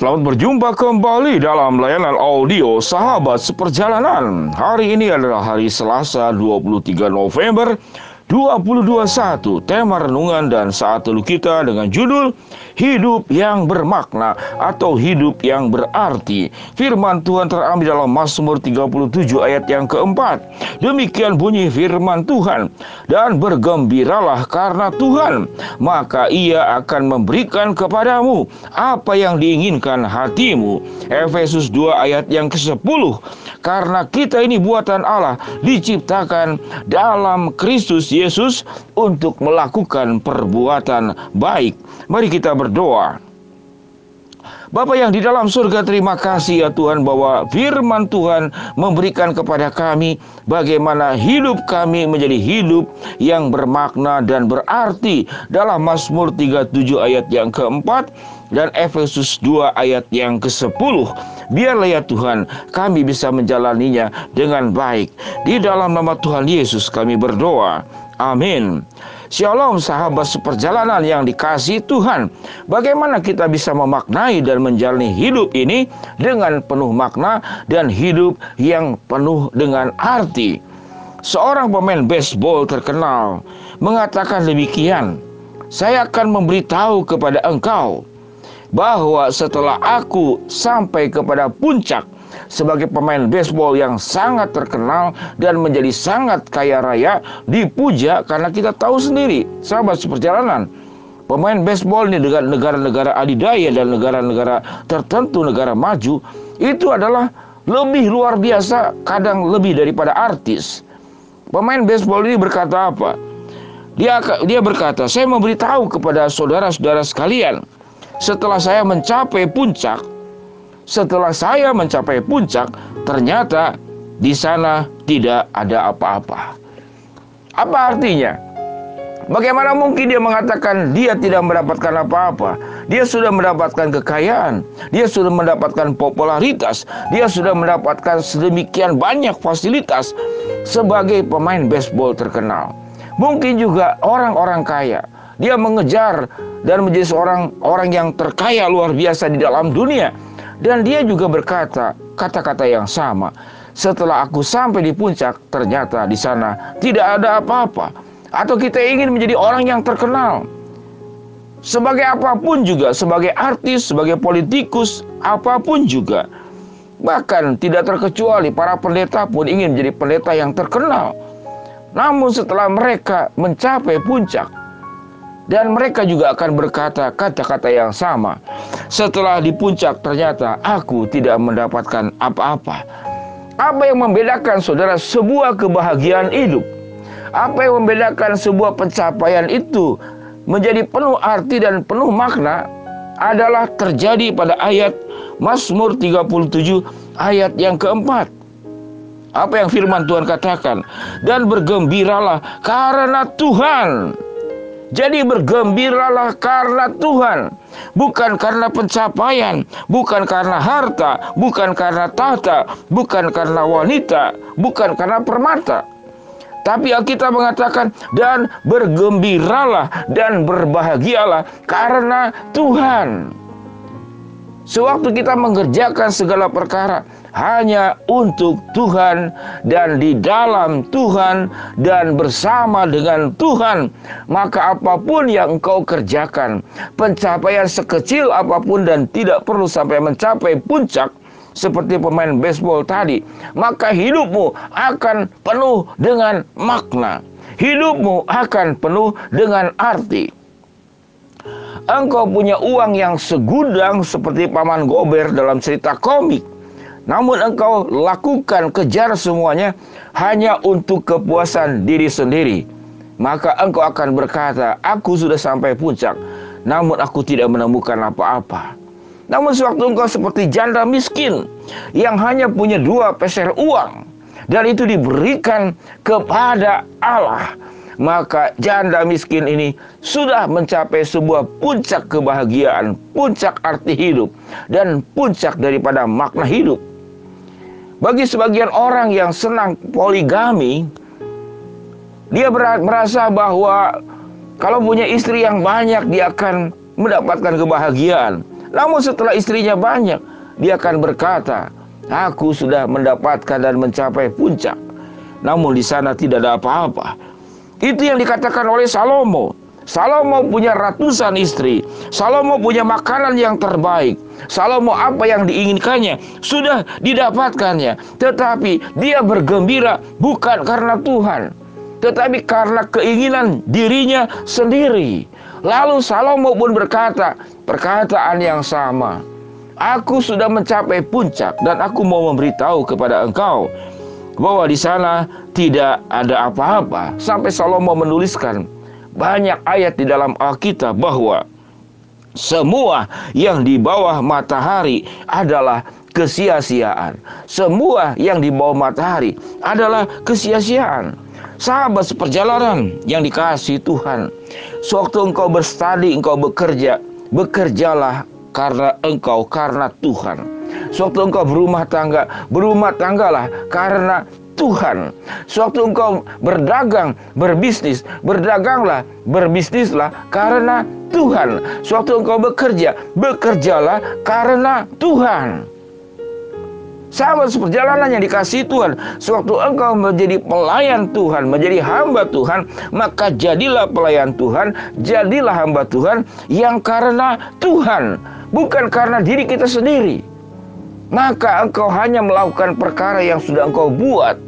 Selamat berjumpa kembali dalam layanan audio Sahabat Seperjalanan. Hari ini adalah hari Selasa 23 November 2021 tema renungan dan saat teluh kita dengan judul hidup yang bermakna atau hidup yang berarti. Firman Tuhan terambil dalam Mazmur 37 ayat yang keempat. Demikian bunyi firman Tuhan. Dan bergembiralah karena Tuhan maka ia akan memberikan kepadamu apa yang diinginkan hatimu. Efesus 2 ayat yang ke-10 karena kita ini buatan Allah diciptakan dalam Kristus Yesus untuk melakukan perbuatan baik. Mari kita berdoa. Bapak yang di dalam surga terima kasih ya Tuhan bahwa firman Tuhan memberikan kepada kami bagaimana hidup kami menjadi hidup yang bermakna dan berarti dalam Mazmur 37 ayat yang keempat dan Efesus 2 ayat yang ke-10. Biarlah ya Tuhan kami bisa menjalaninya dengan baik. Di dalam nama Tuhan Yesus kami berdoa. Amin. Shalom sahabat seperjalanan yang dikasih Tuhan. Bagaimana kita bisa memaknai dan menjalani hidup ini dengan penuh makna dan hidup yang penuh dengan arti. Seorang pemain baseball terkenal mengatakan demikian. Saya akan memberitahu kepada engkau bahwa setelah aku sampai kepada puncak sebagai pemain baseball yang sangat terkenal dan menjadi sangat kaya raya dipuja karena kita tahu sendiri sahabat seperjalanan. Pemain baseball ini dengan negara-negara adidaya dan negara-negara tertentu negara maju itu adalah lebih luar biasa kadang lebih daripada artis. Pemain baseball ini berkata apa? Dia dia berkata saya memberitahu kepada saudara-saudara sekalian setelah saya mencapai puncak setelah saya mencapai puncak, ternyata di sana tidak ada apa-apa. Apa artinya? Bagaimana mungkin dia mengatakan dia tidak mendapatkan apa-apa? Dia sudah mendapatkan kekayaan, dia sudah mendapatkan popularitas, dia sudah mendapatkan sedemikian banyak fasilitas sebagai pemain baseball terkenal. Mungkin juga orang-orang kaya, dia mengejar dan menjadi seorang orang yang terkaya luar biasa di dalam dunia. Dan dia juga berkata kata-kata yang sama. Setelah aku sampai di puncak, ternyata di sana tidak ada apa-apa. Atau kita ingin menjadi orang yang terkenal. Sebagai apa pun juga, sebagai artis, sebagai politikus, apa pun juga. Bahkan tidak terkecuali para pendeta pun ingin menjadi pendeta yang terkenal. Namun setelah mereka mencapai puncak, dan mereka juga akan berkata kata-kata yang sama. Setelah di puncak ternyata aku tidak mendapatkan apa-apa. Apa yang membedakan saudara sebuah kebahagiaan hidup? Apa yang membedakan sebuah pencapaian itu menjadi penuh arti dan penuh makna adalah terjadi pada ayat Mazmur 37 ayat yang keempat. Apa yang firman Tuhan katakan? Dan bergembiralah karena Tuhan jadi bergembiralah karena Tuhan, bukan karena pencapaian, bukan karena harta, bukan karena tahta, bukan karena wanita, bukan karena permata. Tapi Alkitab mengatakan dan bergembiralah dan berbahagialah karena Tuhan. Sewaktu kita mengerjakan segala perkara hanya untuk Tuhan dan di dalam Tuhan dan bersama dengan Tuhan, maka apa pun yang engkau kerjakan, pencapaian sekecil apa pun dan tidak perlu sampai mencapai puncak seperti pemain baseball tadi, maka hidupmu akan penuh dengan makna. Hidupmu akan penuh dengan arti. Engkau punya uang yang segudang seperti Paman Gober dalam cerita komik. Namun engkau lakukan kejar semuanya hanya untuk kepuasan diri sendiri. Maka engkau akan berkata, aku sudah sampai puncak, namun aku tidak menemukan apa-apa. Namun sewaktu engkau seperti janda miskin yang hanya punya dua peser uang, dan itu diberikan kepada Allah, maka janda miskin ini sudah mencapai sebuah puncak kebahagiaan, puncak arti hidup, dan puncak daripada makna hidup. Bagi sebagian orang yang senang poligami, dia merasa bahwa kalau punya istri yang banyak, dia akan mendapatkan kebahagiaan. Namun, setelah istrinya banyak, dia akan berkata, "Aku sudah mendapatkan dan mencapai puncak." Namun, di sana tidak ada apa-apa itu yang dikatakan oleh Salomo. Salomo punya ratusan istri. Salomo punya makanan yang terbaik. Salomo apa yang diinginkannya sudah didapatkannya. Tetapi dia bergembira bukan karena Tuhan. Tetapi karena keinginan dirinya sendiri. Lalu Salomo pun berkata perkataan yang sama. Aku sudah mencapai puncak dan aku mau memberitahu kepada engkau bahwa di sana tidak ada apa-apa. Sampai Salomo menuliskan banyak ayat di dalam Alkitab bahwa semua yang di bawah matahari adalah kesia-siaan. Semua yang di bawah matahari adalah kesia-siaan. Sahabat seperjalanan yang dikasih Tuhan. Sewaktu engkau berstudi, engkau bekerja, bekerjalah karena engkau, karena Tuhan. Sewaktu engkau berumah tangga, berumah tanggalah karena Tuhan. Sewaktu engkau berdagang, berbisnis, berdaganglah, berbisnislah karena Tuhan. Sewaktu engkau bekerja, bekerjalah karena Tuhan. Sahabat seperjalanan yang dikasih Tuhan Sewaktu engkau menjadi pelayan Tuhan Menjadi hamba Tuhan Maka jadilah pelayan Tuhan Jadilah hamba Tuhan Yang karena Tuhan Bukan karena diri kita sendiri maka engkau hanya melakukan perkara yang sudah engkau buat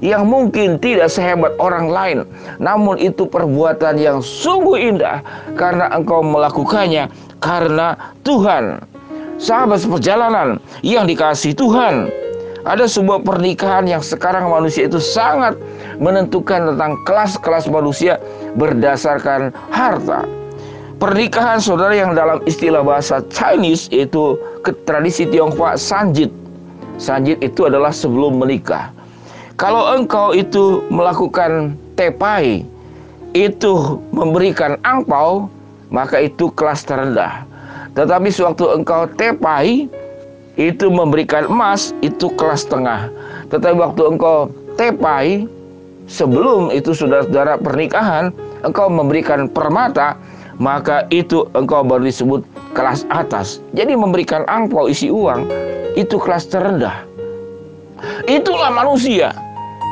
yang mungkin tidak sehebat orang lain, namun itu perbuatan yang sungguh indah karena engkau melakukannya karena Tuhan. Sahabat seperjalanan yang dikasih Tuhan, ada sebuah pernikahan yang sekarang manusia itu sangat menentukan tentang kelas-kelas manusia berdasarkan harta. Pernikahan saudara yang dalam istilah bahasa Chinese itu ke tradisi Tionghoa sanjit. Sanjit itu adalah sebelum menikah. Kalau engkau itu melakukan tepai, itu memberikan angpau, maka itu kelas terendah. Tetapi sewaktu engkau tepai, itu memberikan emas, itu kelas tengah. Tetapi waktu engkau tepai, sebelum itu sudah saudara pernikahan, engkau memberikan permata, maka itu engkau baru disebut kelas atas. Jadi memberikan angpau isi uang itu kelas terendah. Itulah manusia.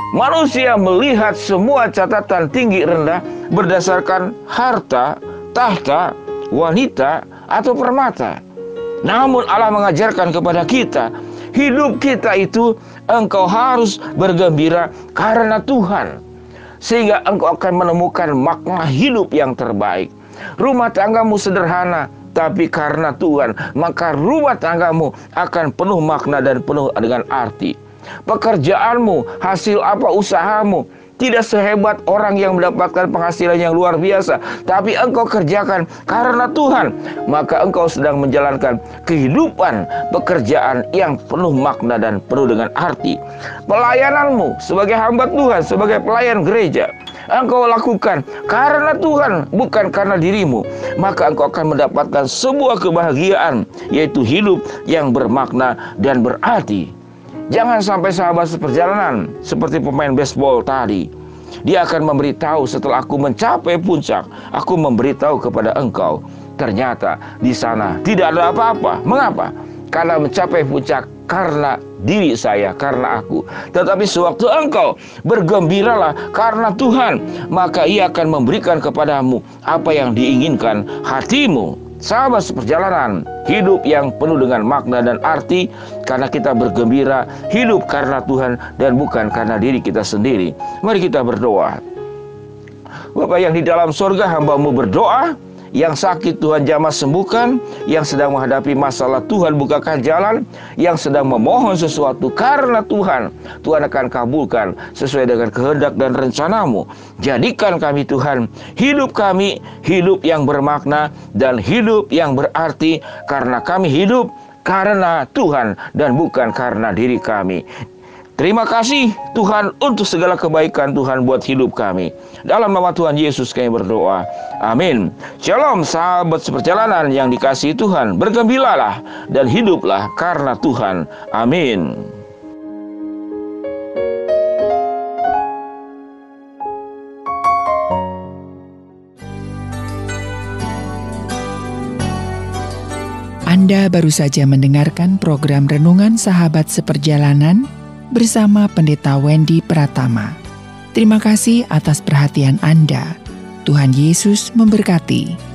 Manusia melihat semua catatan tinggi rendah berdasarkan harta, tahta, wanita, atau permata. Namun Allah mengajarkan kepada kita, hidup kita itu engkau harus bergembira karena Tuhan. Sehingga engkau akan menemukan makna hidup yang terbaik. Rumah tanggamu sederhana, tapi karena Tuhan, maka rumah tanggamu akan penuh makna dan penuh dengan arti. Pekerjaanmu, hasil apa usahamu, tidak sehebat orang yang mendapatkan penghasilan yang luar biasa, tapi engkau kerjakan karena Tuhan, maka engkau sedang menjalankan kehidupan pekerjaan yang penuh makna dan penuh dengan arti. Pelayananmu sebagai hamba Tuhan, sebagai pelayan gereja, engkau lakukan karena Tuhan, bukan karena dirimu, maka engkau akan mendapatkan sebuah kebahagiaan, yaitu hidup yang bermakna dan berarti. Jangan sampai sahabat seperjalanan seperti pemain baseball tadi. Dia akan memberitahu setelah aku mencapai puncak, aku memberitahu kepada engkau. Ternyata di sana tidak ada apa-apa. Mengapa? Karena mencapai puncak karena diri saya, karena aku. Tetapi sewaktu engkau bergembiralah karena Tuhan, maka ia akan memberikan kepadamu apa yang diinginkan hatimu. Sahabat seperjalanan, hidup yang penuh dengan makna dan arti karena kita bergembira, hidup karena Tuhan dan bukan karena diri kita sendiri. Mari kita berdoa. Bapak yang di dalam sorga hambamu berdoa, yang sakit Tuhan jamah sembuhkan, yang sedang menghadapi masalah Tuhan bukakan jalan, yang sedang memohon sesuatu karena Tuhan, Tuhan akan kabulkan sesuai dengan kehendak dan rencanamu. Jadikan kami Tuhan, hidup kami hidup yang bermakna dan hidup yang berarti karena kami hidup karena Tuhan dan bukan karena diri kami. Terima kasih Tuhan untuk segala kebaikan Tuhan buat hidup kami. Dalam nama Tuhan Yesus kami berdoa. Amin. Shalom sahabat seperjalanan yang dikasihi Tuhan. Bergembiralah dan hiduplah karena Tuhan. Amin. Anda baru saja mendengarkan program Renungan Sahabat Seperjalanan bersama Pendeta Wendy Pratama. Terima kasih atas perhatian Anda. Tuhan Yesus memberkati.